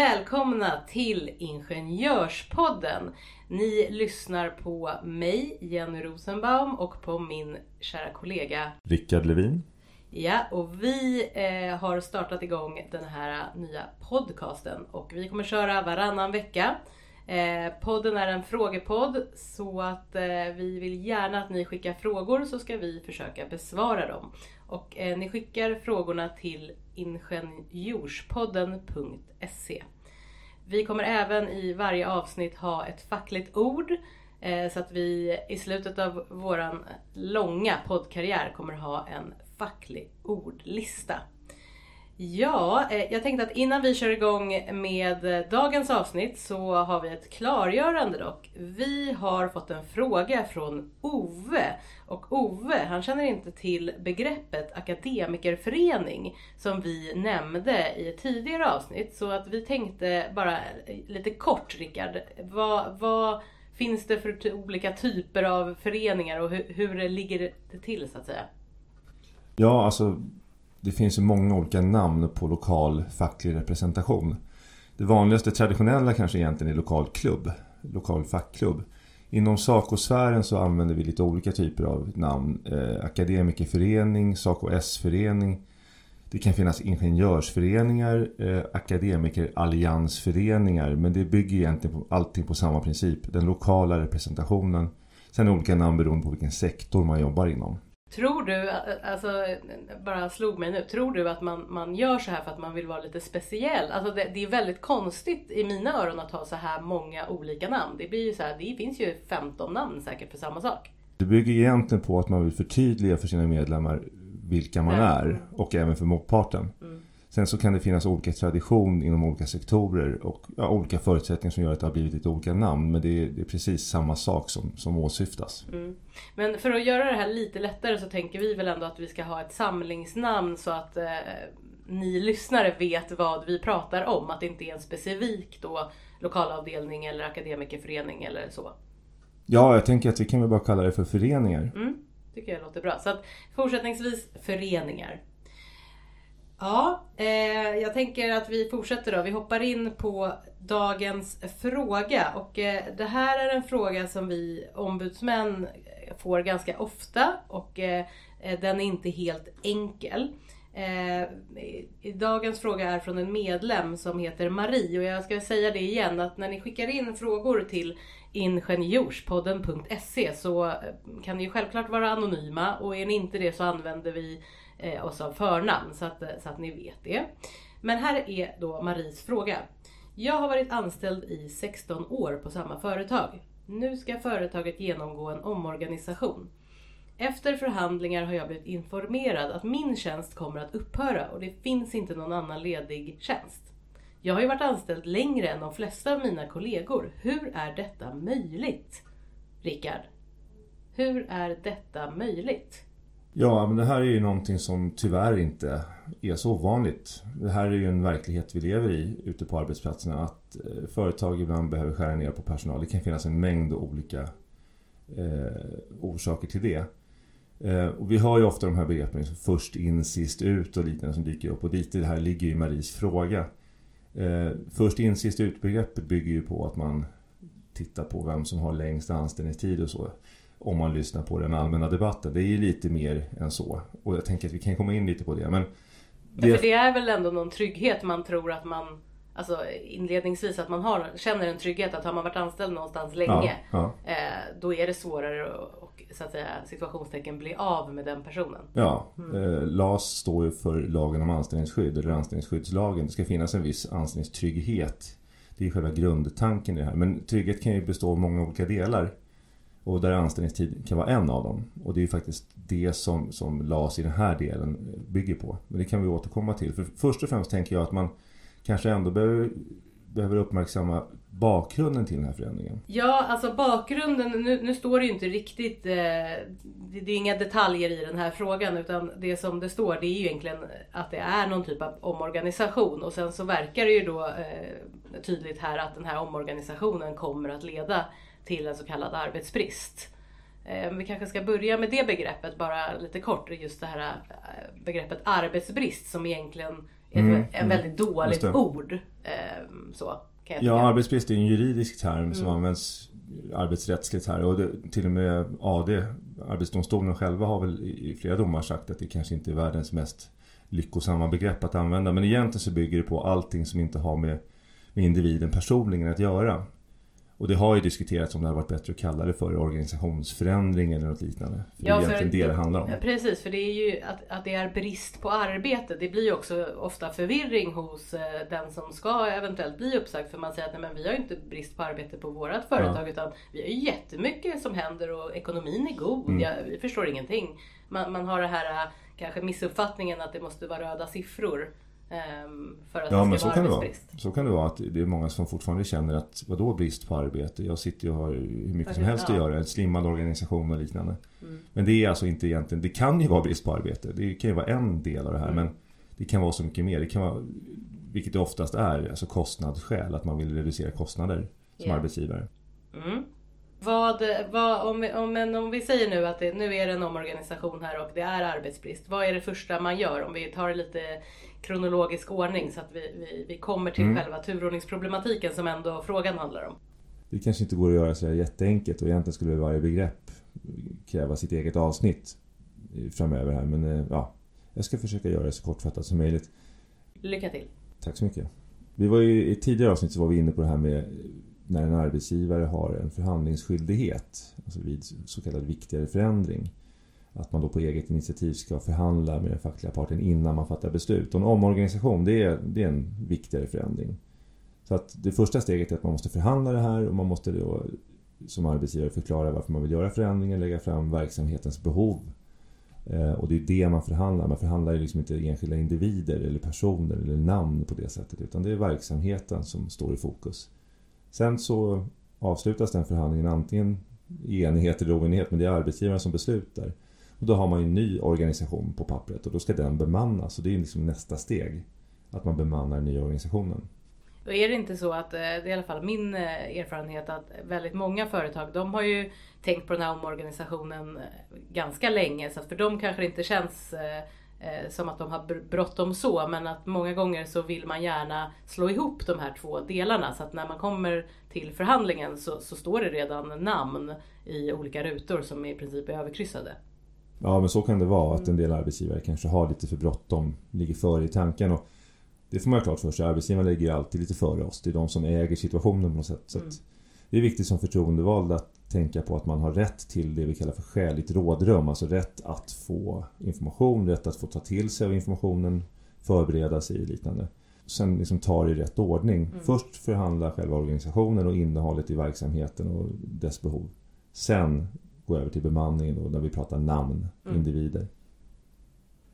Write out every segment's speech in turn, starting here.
välkomna till Ingenjörspodden. Ni lyssnar på mig, Jenny Rosenbaum och på min kära kollega Rickard Levin. Ja, och vi eh, har startat igång den här nya podcasten och vi kommer köra varannan vecka. Eh, podden är en frågepodd så att eh, vi vill gärna att ni skickar frågor så ska vi försöka besvara dem. Och eh, ni skickar frågorna till ingenjorspodden.se. Vi kommer även i varje avsnitt ha ett fackligt ord eh, så att vi i slutet av våran långa poddkarriär kommer ha en facklig ordlista. Ja, eh, jag tänkte att innan vi kör igång med eh, dagens avsnitt så har vi ett klargörande dock. Vi har fått en fråga från Ove. Och Ove, han känner inte till begreppet akademikerförening som vi nämnde i ett tidigare avsnitt. Så att vi tänkte bara eh, lite kort Rickard, vad, vad finns det för olika typer av föreningar och hur, hur ligger det till så att säga? Ja, alltså det finns ju många olika namn på lokal facklig representation. Det vanligaste traditionella kanske egentligen är lokal klubb, lokal fackklubb. Inom SACO-sfären så använder vi lite olika typer av namn. Eh, akademikerförening, SACO-S-förening. Det kan finnas ingenjörsföreningar, eh, akademikeralliansföreningar. Men det bygger egentligen på, allting på samma princip. Den lokala representationen. Sen är olika namn beroende på vilken sektor man jobbar inom. Tror du, alltså bara slog mig nu, tror du att man, man gör så här för att man vill vara lite speciell? Alltså det, det är väldigt konstigt i mina öron att ha så här många olika namn. Det blir ju så här, det finns ju 15 namn säkert för samma sak. Det bygger egentligen på att man vill förtydliga för sina medlemmar vilka man är och även för motparten. Mm. Sen så kan det finnas olika tradition inom olika sektorer och ja, olika förutsättningar som gör att det har blivit lite olika namn. Men det är, det är precis samma sak som, som åsyftas. Mm. Men för att göra det här lite lättare så tänker vi väl ändå att vi ska ha ett samlingsnamn så att eh, ni lyssnare vet vad vi pratar om. Att det inte är en specifik då lokalavdelning eller akademikerförening eller så. Ja, jag tänker att vi kan väl bara kalla det för föreningar. Mm, tycker jag låter bra. Så att fortsättningsvis föreningar. Ja, eh, jag tänker att vi fortsätter då. Vi hoppar in på dagens fråga. Och eh, det här är en fråga som vi ombudsmän får ganska ofta och eh, eh den är inte helt enkel. Eh, dagens fråga är från en medlem som heter Marie och jag ska säga det igen att när ni skickar in frågor till ingenjorspodden.se så eh, kan ni självklart vara anonyma och är ni inte det så använder vi eh, oss av förnamn så att, eh, så att ni vet det. Men här är då Maries fråga. Jag har varit anställd i 16 år på samma företag. Nu ska företaget genomgå en omorganisation. Efter förhandlingar har jag blivit informerad att min tjänst kommer att upphöra och det finns inte någon annan ledig tjänst. Jag har ju varit anställd längre än de flesta av mina kollegor. Hur är detta möjligt? Rickard, hur är detta möjligt? Ja, men det här är ju någonting som tyvärr inte är så ovanligt. Det här är ju en verklighet vi lever i ute på arbetsplatserna. Att eh, företag ibland behöver skära ner på personal. Det kan finnas en mängd olika eh, orsaker till det. Eh, och vi hör ju ofta de här begreppen liksom först in, sist ut och liknande som dyker upp. Och dit det här ligger i Maries fråga. Eh, först in, sist ut begreppet bygger ju på att man tittar på vem som har längst anställningstid och så om man lyssnar på den allmänna debatten. Det är ju lite mer än så. Och jag tänker att vi kan komma in lite på det. Men det... Ja, för det är väl ändå någon trygghet man tror att man Alltså inledningsvis att man har, känner en trygghet att har man varit anställd någonstans länge ja, ja. Eh, Då är det svårare att så att säga, situationstecken bli av med den personen. Ja, mm. eh, LAS står ju för lagen om anställningsskydd eller anställningsskyddslagen. Det ska finnas en viss anställningstrygghet. Det är själva grundtanken i det här. Men trygghet kan ju bestå av många olika delar. Och där anställningstid kan vara en av dem. Och det är ju faktiskt det som, som LAS i den här delen eh, bygger på. Men det kan vi återkomma till. För först och främst tänker jag att man kanske ändå behöver, behöver uppmärksamma bakgrunden till den här förändringen? Ja, alltså bakgrunden, nu, nu står det ju inte riktigt, eh, det, det, är inga detaljer i den här frågan utan det som det står det är ju egentligen att det är någon typ av omorganisation och sen så verkar det ju då eh, tydligt här att den här omorganisationen kommer att leda till en så kallad arbetsbrist. Eh, vi kanske ska börja med det begreppet bara lite kort, just det här eh, begreppet arbetsbrist som egentligen är mm, ett mm. väldigt dåligt ord. Eh, så. Kan jag Ja, arbetsbrist är en juridisk term som Mm. används arbetsrättsligt här och det, till och med AD, Arbetsdomstolen själva har väl i flera domar sagt att det kanske inte är världens mest lyckosamma begrepp att använda. Men egentligen så bygger det på allting som inte har med, med individen personligen att göra. Och det har ju diskuterats om det hade varit bättre att kalla det för organisationsförändring eller något liknande. För Ja, det är för egentligen det det handlar om. Ja, precis, för det är ju att, att det är brist på arbete. Det blir ju också ofta förvirring hos eh, den som ska eventuellt bli uppsagd. För man säger att nej, men vi har ju inte brist på arbete på vårt företag utan vi har ju jättemycket som händer och ekonomin är god. Mm. Ja, vi förstår ingenting. Man, man har det här eh, kanske missuppfattningen att det måste vara röda siffror. Ehm, för att Ja det men ska så vara kan det vara. Så kan det vara att det är många som fortfarande känner att vadå brist på arbete? Jag sitter ju och har hur mycket som Ja. helst att göra. En slimmad organisation och liknande. Mm. Men det är alltså inte egentligen, det kan ju vara brist på arbete. Det kan ju vara en del av det här Mm. men det kan vara så mycket mer. Det kan vara, vilket det oftast är, alltså kostnadsskäl. Att man vill reducera kostnader som Ja. arbetsgivare. Mm. Vad, vad, om, vi, om, men om vi säger nu att det, nu är det en omorganisation här och det är arbetsbrist. Vad är det första man gör? Om vi tar det lite kronologisk ordning så att vi, vi, vi kommer till Mm. själva turordningsproblematiken som ändå frågan handlar om. Det kanske inte går att göra så här jätteenkelt och egentligen skulle varje begrepp kräva sitt eget avsnitt framöver här. Men eh, ja, jag ska försöka göra det så kortfattat som möjligt. Lycka till! Tack så mycket. Vi var ju, I tidigare avsnitt så var vi inne på det här med när en arbetsgivare har en förhandlingsskyldighet, alltså vid så kallad viktigare förändring. Att man då på eget initiativ ska förhandla med den fackliga parten innan man fattar beslut. Och en omorganisation, det är, det är en viktigare förändring. Så att det första steget är att man måste förhandla det här och man måste då som arbetsgivare förklara varför man vill göra förändringen, lägga fram verksamhetens behov. Eh, och det är det man förhandlar. Man förhandlar ju liksom inte enskilda individer eller personer eller namn på det sättet. Utan det är verksamheten som står i fokus. Sen så avslutas den förhandlingen antingen i enighet eller oenighet. Men det är arbetsgivaren som beslutar. Och då har man ju en ny organisation på pappret och då ska den bemannas. Och det är liksom nästa steg. Att man bemannar den nya organisationen. Och är det inte så att, eh, det är i alla fall min eh, erfarenhet, att väldigt många företag de har ju tänkt på den här omorganisationen eh, ganska länge. Så att för dem kanske det inte känns eh, som att de har br- bråttom så. Men att många gånger så vill man gärna slå ihop de här två delarna. Så att när man kommer till förhandlingen så, så står det redan namn i olika rutor som i princip är överkryssade. Ja men så kan det vara att en del arbetsgivare kanske har lite för bråttom, ligger före i tanken. Och det får man ha klart för sig. Arbetsgivaren ligger ju alltid lite före oss. Det är de som äger situationen på något sätt. Så Mm. det är viktigt som förtroendevald att tänka på att man har rätt till det vi kallar för skäligt rådrum. Alltså rätt att få information, rätt att få ta till sig av informationen, förbereda sig och liknande. Sen liksom ta det i rätt ordning. Mm. Först förhandla själva organisationen och innehållet i verksamheten och dess behov. Sen gå över till bemanningen och när vi pratar namn, Mm. individer.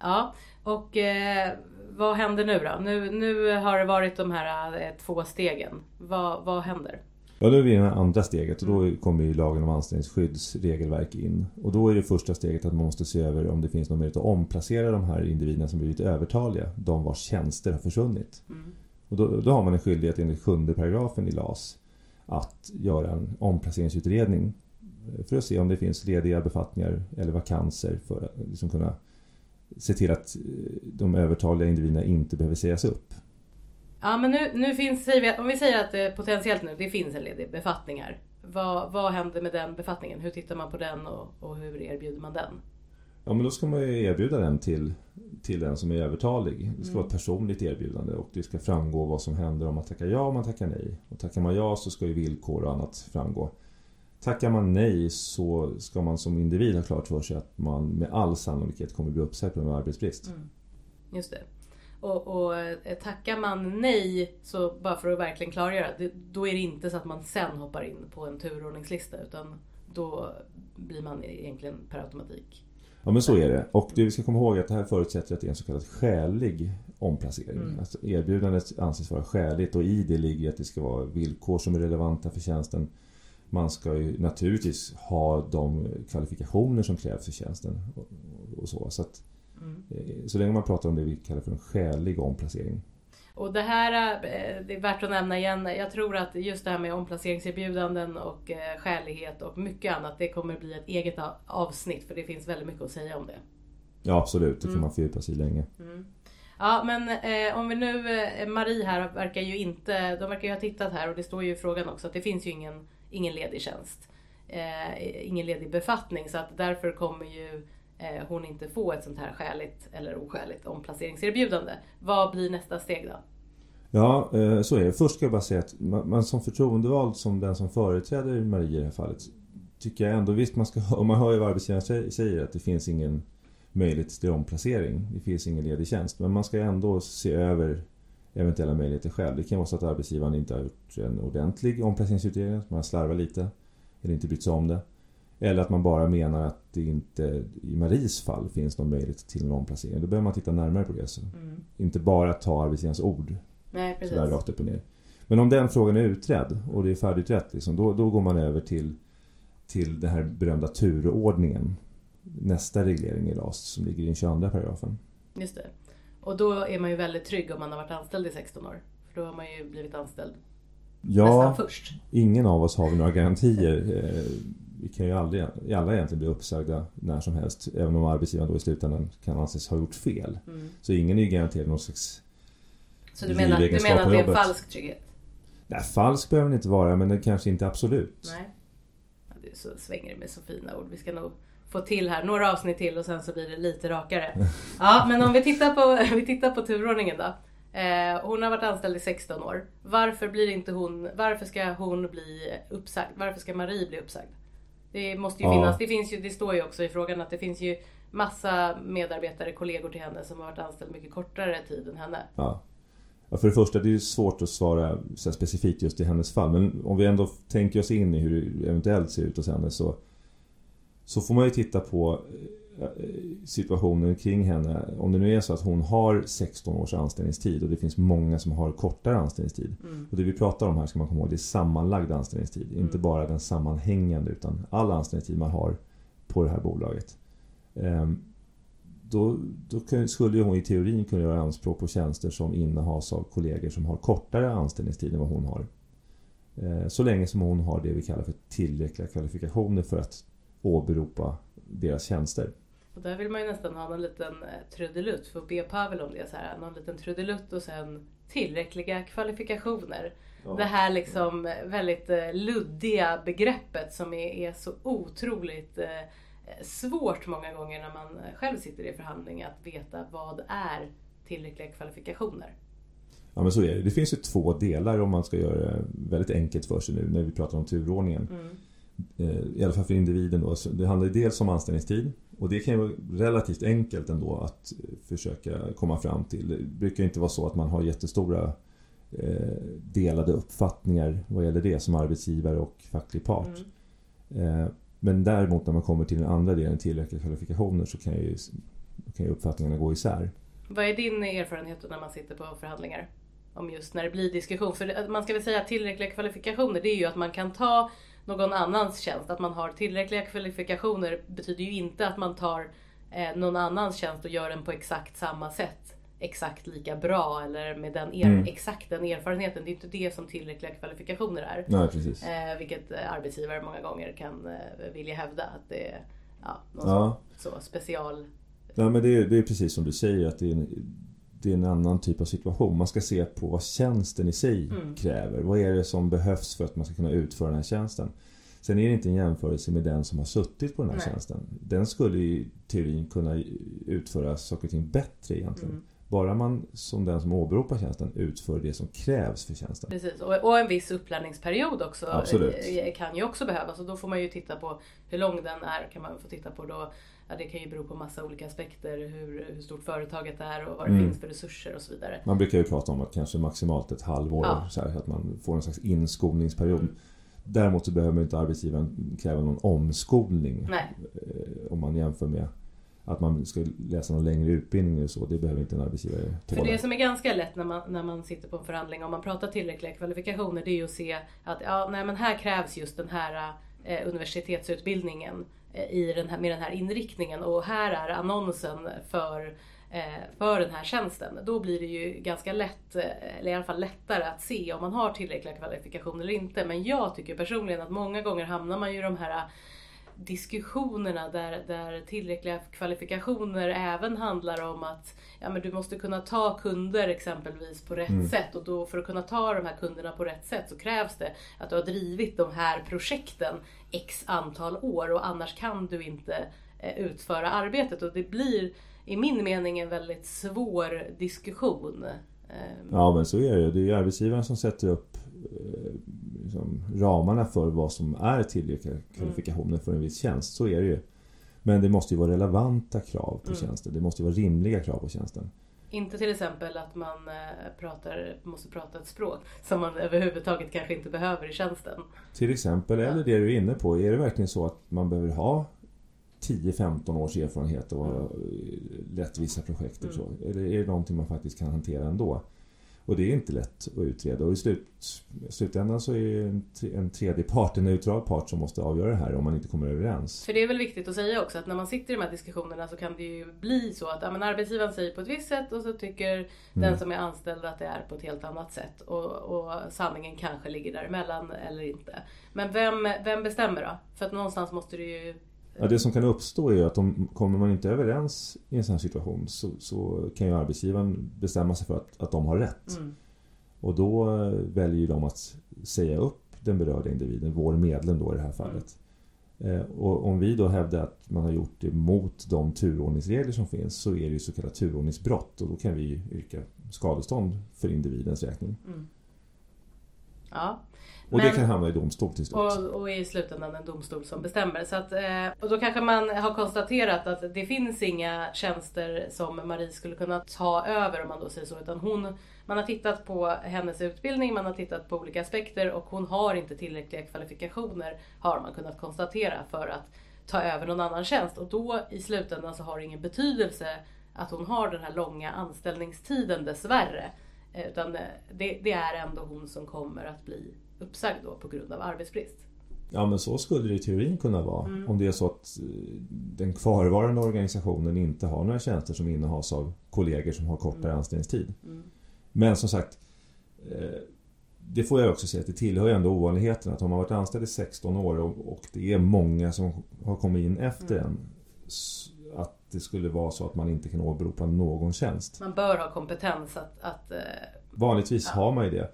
Ja, och eh, vad händer nu då? Nu, nu har det varit de här eh, två stegen. Vad, vad händer? Ja, då är vi i det andra steget och då kommer ju lagen om anställningsskydds regelverk in. Och då är det första steget att man måste se över om det finns någon möjlighet att omplacera de här individerna som blivit övertaliga. De vars tjänster har försvunnit. Mm. Och då, då har man en skyldighet enligt sjunde paragrafen i LAS att göra en omplaceringsutredning för att se om det finns lediga befattningar eller vakanser för att liksom kunna se till att de övertaliga individerna inte behöver sägas upp. Ja men nu, nu finns, om vi säger att det potentiellt nu, det finns en ledig befattning här. Vad, vad händer med den befattningen? Hur tittar man på den och, och hur erbjuder man den? Ja men då ska man ju erbjuda den till, till den som är övertalig. Det ska Mm. vara ett personligt erbjudande och det ska framgå vad som händer om man tackar ja och man tackar nej. Och tackar man ja så ska ju villkor och annat framgå. Tackar man nej så ska man som individ ha klart för sig att man med all sannolikhet kommer bli uppsagd på grund av arbetsbrist. Mm. Just det. Och, och eh, tackar man nej, så bara för att verkligen klargöra, det, då är det inte så att man sen hoppar in på en turordningslista utan då blir man egentligen per automatik. Ja men så är det. Och det vi ska komma ihåg är att det här förutsätter att det är en så kallad skälig omplacering. Mm. Alltså erbjudandet anses vara skäligt och i det ligger att det ska vara villkor som är relevanta för tjänsten. Man ska ju naturligtvis ha de kvalifikationer som krävs för tjänsten. Och, och så. Så, att, Mm. så länge man pratar om det vi kallar för en skälig omplacering. Och det här, eh, det är värt att nämna igen, jag tror att just det här med omplaceringserbjudanden och eh, skälighet och mycket annat, det kommer bli ett eget avsnitt för det finns väldigt mycket att säga om det. Ja absolut, det får Mm. man fördjupa sig i länge. Mm. Ja men eh, om vi nu, eh, Marie här verkar ju inte, de verkar ju ha tittat här och det står ju i frågan också att det finns ju ingen, ingen ledig tjänst. Eh, ingen ledig befattning så att därför kommer ju Eh, hon inte få ett sånt här skäligt eller oskäligt omplaceringserbjudande. Vad blir nästa steg då? Ja, eh, så är det. Först ska jag bara säga att man som förtroendevald, som den som företräder Marie i det här fallet, tycker jag ändå, visst man ska, om man hör ju vad arbetsgivaren säger att det finns ingen möjlighet till omplacering. Det finns ingen ledig tjänst. Men man ska ändå se över eventuella möjligheter själv. Det kan vara så att arbetsgivaren inte har gjort en ordentlig omplaceringsutredning, att man har slarvat lite eller inte brytt sig om det. Eller att man bara menar att det inte i Maries fall finns någon möjlighet till en omplacering. Då behöver man titta närmare på det. Så. Mm. Inte bara ta arbetsgivarens ord. Nej, precis. Sådär rakt upp och ner. Men om den frågan är utredd och det är färdigutrett, liksom, då, då går man över till, till den här berömda turordningen. Nästa reglering i LAS som ligger i den 22 paragrafen. Just det. Och då är man ju väldigt trygg om man har varit anställd i 16 år. För då har man ju blivit anställd ja, nästan först. Ingen av oss har några garantier. Vi kan ju aldrig, alla egentligen bli uppsagda när som helst. Även om arbetsgivaren då i slutändan kan anses ha gjort fel. Mm. Så ingen är ju garanterad någon slags Så du menar, du menar att det är falsk trygghet? Nej, falsk behöver den inte vara men det kanske inte absolut. Nej. Du så svänger det med så fina ord. Vi ska nog få till här några avsnitt till och sen så blir det lite rakare. Ja, men om vi tittar på, vi tittar på turordningen då. Eh, hon har varit anställd i 16 år. Varför blir inte hon, varför ska hon bli uppsagd? Varför ska Marie bli uppsagd? Det måste ju ja. finnas, det finns ju, det står ju också i frågan att det finns ju massa medarbetare, kollegor till henne som har varit anställd mycket kortare tid än henne. Ja. Ja, för det första, det är ju svårt att svara så specifikt just i hennes fall. Men om vi ändå tänker oss in i hur det eventuellt ser ut hos henne så, så får man ju titta på situationen kring henne. Om det nu är så att hon har 16 års anställningstid och det finns många som har kortare anställningstid. Mm. Och det vi pratar om här ska man komma ihåg, det är sammanlagd anställningstid. Mm. Inte bara den sammanhängande utan all anställningstid man har på det här bolaget. Ehm, då, då skulle hon i teorin kunna göra anspråk på tjänster som innehas av kollegor som har kortare anställningstid än vad hon har. Ehm, så länge som hon har det vi kallar för tillräckliga kvalifikationer för att åberopa deras tjänster. Och där vill man ju nästan ha någon liten eh, trudelutt, för att be Pavel om det. Så här, någon liten trudelutt och sen tillräckliga kvalifikationer. Ja. Det här liksom eh, väldigt eh, luddiga begreppet som är, är så otroligt svårt många gånger när man själv sitter i förhandling att veta vad är tillräckliga kvalifikationer. Ja men så är det. Det finns ju två delar om man ska göra det väldigt enkelt för sig nu när vi pratar om turordningen. Mm. I alla fall för individen då. Det handlar dels om anställningstid och det kan ju vara relativt enkelt ändå att försöka komma fram till. Det brukar inte vara så att man har jättestora eh, delade uppfattningar vad gäller det som arbetsgivare och facklig part. Mm. Eh, men däremot när man kommer till den andra delen, tillräckliga kvalifikationer, så kan ju, kan ju uppfattningarna gå isär. Vad är din erfarenhet när man sitter på förhandlingar? Om just när det blir diskussion. För man ska väl säga att tillräckliga kvalifikationer, det är ju att man kan ta någon annans tjänst. Att man har tillräckliga kvalifikationer betyder ju inte att man tar eh, någon annans tjänst och gör den på exakt samma sätt. Exakt lika bra eller med den er, mm. exakt den erfarenheten. Det är inte det som tillräckliga kvalifikationer är. Nej, precis. Eh, vilket arbetsgivare många gånger kan eh, vilja hävda att det är ja, någon ja. Så, special... Ja, men det är, det är precis som du säger att det är en, det är en annan typ av situation. Man ska se på vad tjänsten i sig mm. kräver. Vad är det som behövs för att man ska kunna utföra den här tjänsten? Sen är det inte en jämförelse med den som har suttit på den här Nej. tjänsten. Den skulle i teorin kunna utföra saker och ting bättre egentligen. Mm. Bara man som den som åberopar tjänsten utför det som krävs för tjänsten. Precis, och, en viss upplärningsperiod också Absolut. Eh, kan ju också behövas. Och då får man ju titta på hur lång den är. kan man få titta på då ja, det kan ju bero på massa olika aspekter. Hur, hur stort företaget är och vad det mm. finns för resurser och så vidare. Man brukar ju prata om att kanske maximalt ett halvår. Ja. Så, här, att man får en slags inskolningsperiod. Mm. Däremot så behöver inte arbetsgivaren kräva någon omskolning. Nej. Eh, om man jämför med att man ska läsa någon längre utbildning eller så. Det behöver inte en arbetsgivare tåla. För det som är ganska lätt när man, när man sitter på en förhandling om man pratar tillräckliga kvalifikationer det är ju att se att ja, nej, men här krävs just den här eh, universitetsutbildningen i den här, med den här inriktningen och här är annonsen för eh, för den här tjänsten. Då blir det ju ganska lätt, eh, eller i alla fall lättare att se om man har tillräckliga kvalifikationer eller inte. Men jag tycker personligen att många gånger hamnar man ju i de här diskussionerna där, där tillräckliga kvalifikationer även handlar om att ja, men du måste kunna ta kunder exempelvis på rätt mm. sätt och då för att kunna ta de här kunderna på rätt sätt så krävs det att du har drivit de här projekten x antal år och annars kan du inte eh, utföra arbetet och det blir i min mening en väldigt svår diskussion. Ehm. Ja men så är det. Det är arbetsgivaren som sätter upp liksom, ramarna för vad som är tillräckliga mm. kvalifikationer mm. för en viss tjänst. Så är det ju. Men det måste ju vara relevanta krav på mm. tjänsten. Det måste vara rimliga krav på tjänsten. Inte till exempel att man eh, pratar, måste prata ett språk som man överhuvudtaget kanske inte behöver i tjänsten. Till exempel, eller det du är inne på. Är det verkligen så att man behöver ha 10-15 års erfarenhet och mm. lett vissa projekt och så? Mm. Eller är det någonting man faktiskt kan hantera ändå? Och det är inte lätt att utreda och i slut, slutändan så är det en, tredje part, en neutral part som måste avgöra det här om man inte kommer överens. För det är väl viktigt att säga också att när man sitter i de här diskussionerna så kan det ju bli så att ja, men arbetsgivaren säger på ett visst sätt och så tycker mm. den som är anställd att det är på ett helt annat sätt. Och, och sanningen kanske ligger däremellan eller inte. Men vem, vem bestämmer då? För att någonstans måste det ju Ja, det som kan uppstå är ju att om, kommer man inte överens i en sån här situation så, så kan ju arbetsgivaren bestämma sig för att, att de har rätt. Mm. Och då eh, väljer de att säga upp den berörda individen, vår medlem då i det här fallet. Mm. Eh, och om vi då hävdar att man har gjort det mot de turordningsregler som finns så är det ju så kallat turordningsbrott och då kan vi yrka skadestånd för individens räkning. Mm. Ja, och Men, det kan hamna i domstol till slut. Och, och i slutändan en domstol som bestämmer. Så att, eh, och då kanske man har konstaterat att det finns inga tjänster som Marie skulle kunna ta över om man då säger så. Utan hon, man har tittat på hennes utbildning, man har tittat på olika aspekter och hon har inte tillräckliga kvalifikationer har man kunnat konstatera för att ta över någon annan tjänst. Och då i slutändan så har det ingen betydelse att hon har den här långa anställningstiden dessvärre. Eh, utan det, det är ändå hon som kommer att bli uppsagd då på grund av arbetsbrist. Ja men så skulle det i teorin kunna vara. Mm. Om det är så att eh, den kvarvarande organisationen inte har några tjänster som innehas av kollegor som har kortare mm. anställningstid. Mm. Men som sagt, eh, det får jag också säga att det tillhör ändå ovanligheten att om man varit anställd i 16 år och det är många som har kommit in efter mm. en att det skulle vara så att man inte kan åberopa någon tjänst. Man bör ha kompetens att... att eh, Vanligtvis ja. har man ju det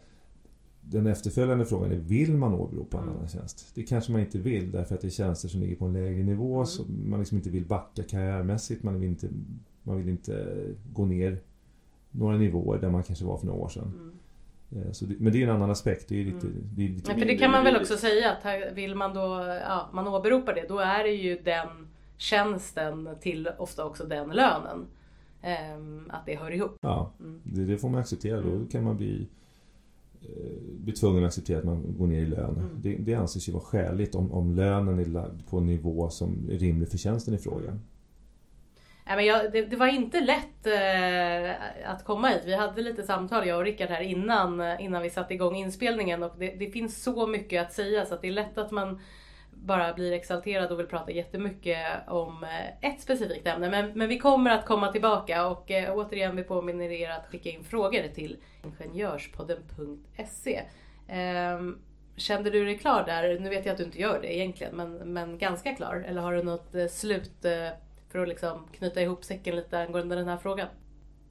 den efterföljande frågan är, vill man åberopa en mm. annan tjänst? Det kanske man inte vill därför att det är tjänster som ligger på en lägre nivå. Mm. Så man liksom inte vill backa karriärmässigt. Man vill, inte, man vill inte gå ner några nivåer där man kanske var för några år sedan. Mm. Eh, det, men det är en annan aspekt. Det, är lite, mm. det, är lite ja, för det kan man väl också säga att vill man då, ja, man åberopar det, då är det ju den tjänsten till ofta också den lönen. Um, att det hör ihop. Ja, mm. det, det, får man acceptera. Då mm. kan man bli Eh, blir tvungen att acceptera att man går ner i lön. Mm. Det, det anses ju vara skäligt om, om lönen är lagd på en nivå som är rimlig för tjänsten i fråga. Nej, men jag, det, det, var inte lätt eh, att komma hit. Vi hade lite samtal jag och Rickard här innan, innan vi satte igång inspelningen och det, det finns så mycket att säga så att det är lätt att man bara blir exalterad och vill prata jättemycket om eh, ett specifikt ämne. Men, men vi kommer att komma tillbaka och eh, återigen vi påminner er att skicka in frågor till ingenjörspodden.se. Eh, kände du dig klar där? Nu vet jag att du inte gör det egentligen, men, men ganska klar. Eller har du något eh, slut eh, för att liksom knyta ihop säcken lite angående den här frågan?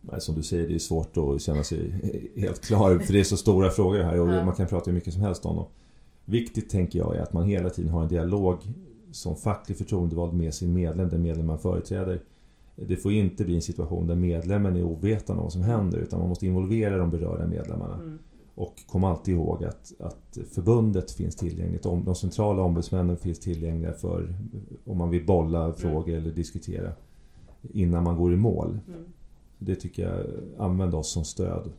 Nej, som du säger, det är svårt att känna sig helt klar för det är så stora frågor här och ja. man kan prata hur mycket som helst om dem. Viktigt tänker jag är att man hela tiden har en dialog som facklig förtroendevald med sin medlem, den medlem man företräder. Det får inte bli en situation där medlemmen är ovetande om vad som händer utan man måste involvera de berörda medlemmarna. Mm. Och kom alltid ihåg att, att förbundet finns tillgängligt. De centrala ombudsmännen finns tillgängliga för om man vill bolla mm. frågor eller diskutera innan man går i mål. Mm. Det tycker jag, använd oss som stöd.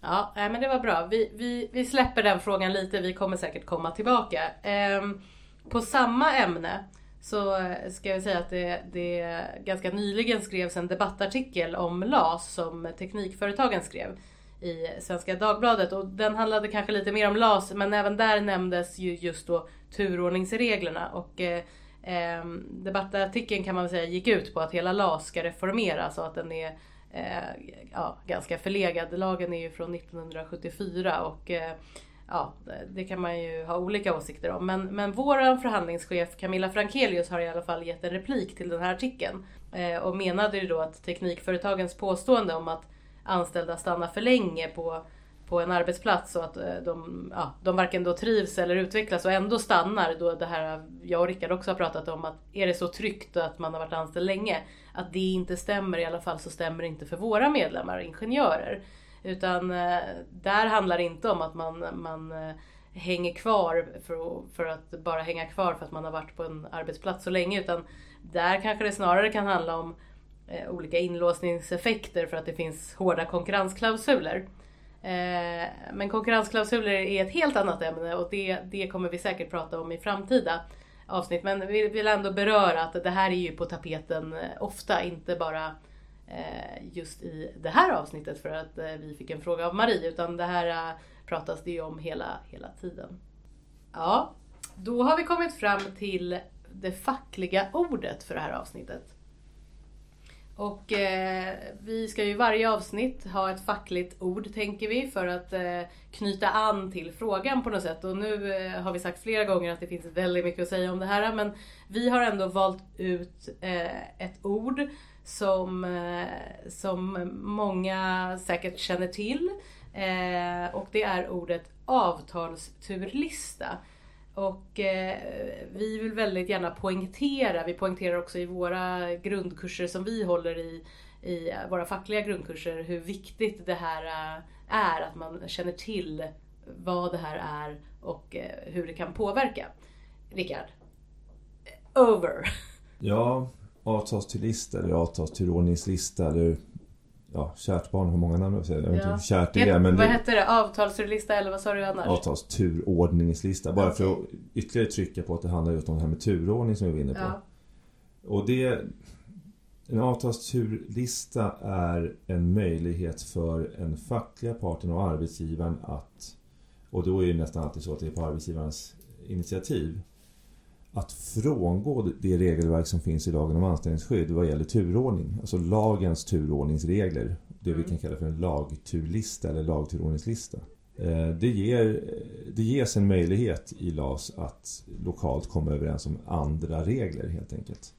Ja, men det var bra. Vi, vi, vi släpper den frågan lite. Vi kommer säkert komma tillbaka. Ehm, på samma ämne så eh, ska jag säga att det, det ganska nyligen skrevs en debattartikel om LAS som Teknikföretagen skrev i Svenska Dagbladet och den handlade kanske lite mer om LAS men även där nämndes ju just då turordningsreglerna och eh, ehm, debattartikeln kan man väl säga gick ut på att hela LAS ska reformeras och att den är eh, ja, ganska förlegad. Lagen är ju från 1974 och eh, ja, det kan man ju ha olika åsikter om. Men, men vår förhandlingschef Camilla Frankelius har i alla fall gett en replik till den här artikeln. Eh, och menade ju då att teknikföretagens påstående om att anställda stannar för länge på, på en arbetsplats och att eh, de, ja, de varken då trivs eller utvecklas och ändå stannar. Då det här jag och Rickard också har pratat om att är det så tryggt att man har varit anställd länge? Att det inte stämmer, i alla fall så stämmer det inte för våra medlemmar, ingenjörer. Utan eh, där handlar det inte om att man, man eh, hänger kvar för, för att bara hänga kvar för att man har varit på en arbetsplats så länge. Utan där kanske det snarare kan handla om olika inlåsningseffekter för att det finns hårda konkurrensklausuler. Eh, men konkurrensklausuler är ett helt annat ämne och det, det kommer vi säkert prata om i framtida avsnitt. Men vi vill ändå beröra att det här är ju på tapeten eh, ofta, inte bara eh, just i det här avsnittet för att vi fick en fråga av Marie. Utan det här pratas det ju om hela, hela tiden. Ja, då har vi kommit fram till det fackliga ordet för det här avsnittet. Och eh, vi ska ju varje avsnitt ha ett fackligt ord tänker vi för att eh, knyta an till frågan på något sätt. Och nu eh, har vi sagt flera gånger att det finns väldigt mycket att säga om det här men vi har ändå valt ut eh, ett ord som, eh, som många säkert känner till. Eh, och det är ordet avtalsturlista. Och eh, vi vill väldigt gärna poängtera, vi poängterar också i våra grundkurser som vi håller i, i våra fackliga grundkurser, hur viktigt det här eh, är, att man känner till vad det här är och eh, hur det kan påverka. Rickard, over! Ja, avtalsturlista eller avtalsturordningslista eller Ja, kärt barn har många namn. Jag vet inte hur kärt det är. Men vad det, hette det? Avtalsturlista eller vad sa du annars? Avtalsturordningslista. Bara för att ytterligare trycka på att det handlar just om det här med turordning som vi var inne på. Ja. Och det... En avtalsturlista är en möjlighet för en fackliga parten och arbetsgivaren att... Och då är det nästan alltid så att det är på arbetsgivarens initiativ att frångå det regelverk som finns i lagen om anställningsskydd vad gäller turordning. Alltså lagens turordningsregler. Det vi mm. kan kalla för en lagturlista eller lagturordningslista. Eh, det, ger, det ges en möjlighet i LAS att lokalt komma överens om andra regler helt enkelt.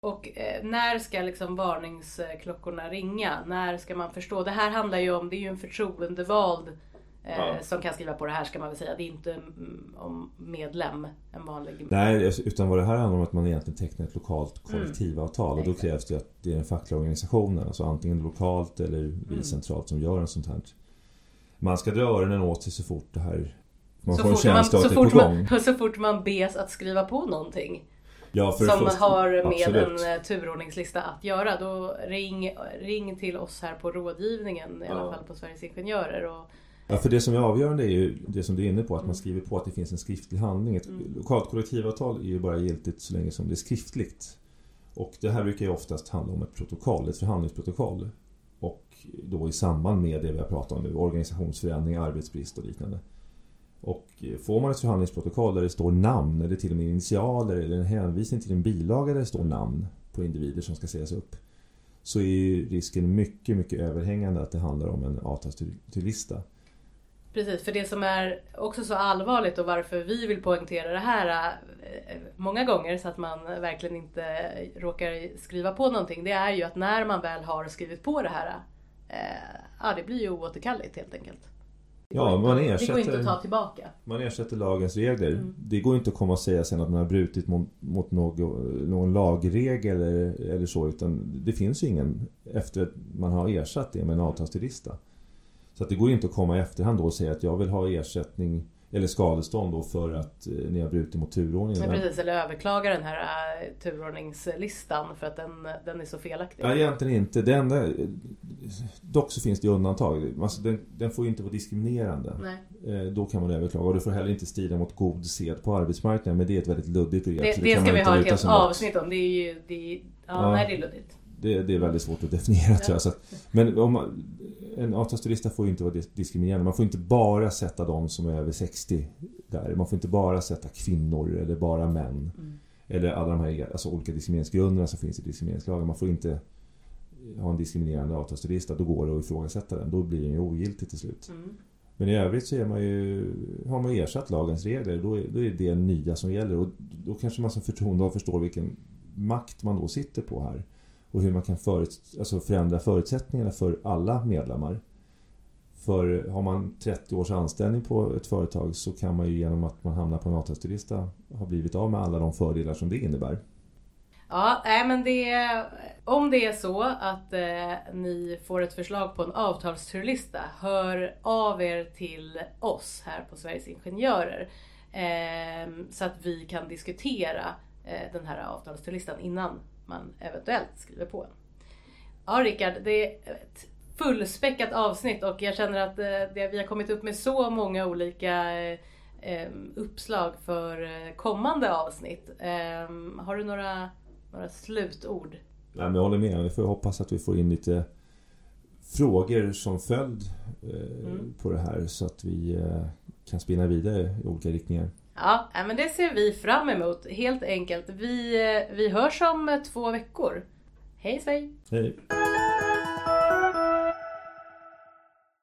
Och eh, när ska liksom varningsklockorna ringa? När ska man förstå? Det här handlar ju om, det är ju en förtroendevald Ja. Eh, som kan skriva på det här ska man väl säga. Det är inte mm, om medlem, en vanlig... Nej, utan vad det här handlar om att man egentligen tecknar ett lokalt mm. kollektivavtal. Mm. Och då krävs det att det är den fackliga organisationen, alltså antingen lokalt eller vi mm. centralt som gör en sånt här. Man ska dra öronen åt sig så fort det här... Man så får en känsla att det är på gång. Man, så fort man bes att skriva på någonting. Ja, som först, har med absolut. en eh, turordningslista att göra. Då ring, ring till oss här på rådgivningen, i alla ja. fall på Sveriges Ingenjörer. Och Ja, för det som är avgörande är ju det som du är inne på, att man skriver på att det finns en skriftlig handling. Ett mm. lokalt kollektivavtal är ju bara giltigt så länge som det är skriftligt. Och det här brukar ju oftast handla om ett protokoll, ett förhandlingsprotokoll. Och då i samband med det vi har pratat om nu, organisationsförändring, arbetsbrist och liknande. Och får man ett förhandlingsprotokoll där det står namn eller till och med initialer eller en hänvisning till en bilaga där det står namn på individer som ska sägas upp så är risken mycket, mycket överhängande att det handlar om en avtalsturlista. Precis, för det som är också så allvarligt och varför vi vill poängtera det här eh, många gånger så att man verkligen inte råkar skriva på någonting. Det är ju att när man väl har skrivit på det här, eh, ja det blir ju oåterkalleligt helt enkelt. Ja, man ersätter, det går inte att ta tillbaka. Man ersätter lagens regler. Mm. Det går inte att komma och säga sen att man har brutit mot, mot någon, någon lagregel eller, eller så. Utan det finns ju ingen efter att man har ersatt det med en avtalsturlista. Så att det går inte att komma i efterhand då och säga att jag vill ha ersättning eller skadestånd då för att eh, ni har brutit mot turordningen. Men precis, eller överklaga den här uh, turordningslistan för att den, den är så felaktig. Ja, egentligen inte. Det enda, dock så finns det undantag. Alltså, den, den får ju inte vara diskriminerande. Nej. Eh, då kan man överklaga. Och det får heller inte strida mot god sed på arbetsmarknaden. Men det är ett väldigt luddigt begrepp. Det, det, det ska vi ha ett helt avsnitt om. Det är ju... Det är, ja, ja, nej, det är luddigt. Det, det, är väldigt svårt att definiera ja. tror jag. Så att, men om man, en avtalsturlista får ju inte vara diskriminerande. Man får inte bara sätta de som är över 60 där. Man får inte bara sätta kvinnor eller bara män. Mm. Eller alla de här alltså, olika diskrimineringsgrunderna som finns i diskrimineringslagen. Man får inte ha en diskriminerande avtalsturlista. Då går det att ifrågasätta den. Då blir den ju ogiltig till slut. Mm. Men i övrigt så är man ju, har man ersatt lagens regler. Då är, då är det nya som gäller. Och då kanske man som förtroendevald förstår vilken makt man då sitter på här. Och hur man kan förut, alltså förändra förutsättningarna för alla medlemmar. För har man 30 års anställning på ett företag så kan man ju genom att man hamnar på en avtalsturlista ha blivit av med alla de fördelar som det innebär. Ja, nej men det, om det är så att eh, ni får ett förslag på en avtalsturlista, hör av er till oss här på Sveriges Ingenjörer. Eh, så att vi kan diskutera eh, den här avtalsturlistan innan man eventuellt skriver på. Ja Rickard, det är ett fullspäckat avsnitt och jag känner att eh, det, vi har kommit upp med så många olika eh, eh, uppslag för kommande avsnitt. Har du några några slutord? Nej, men jag håller med. Vi får hoppas att vi får in lite frågor som följd eh, mm. på det här så att vi eh, kan spinna vidare i olika riktningar. Ja, men det ser vi fram emot helt enkelt. Vi, eh, vi hörs om två veckor. Hej svej! Hej!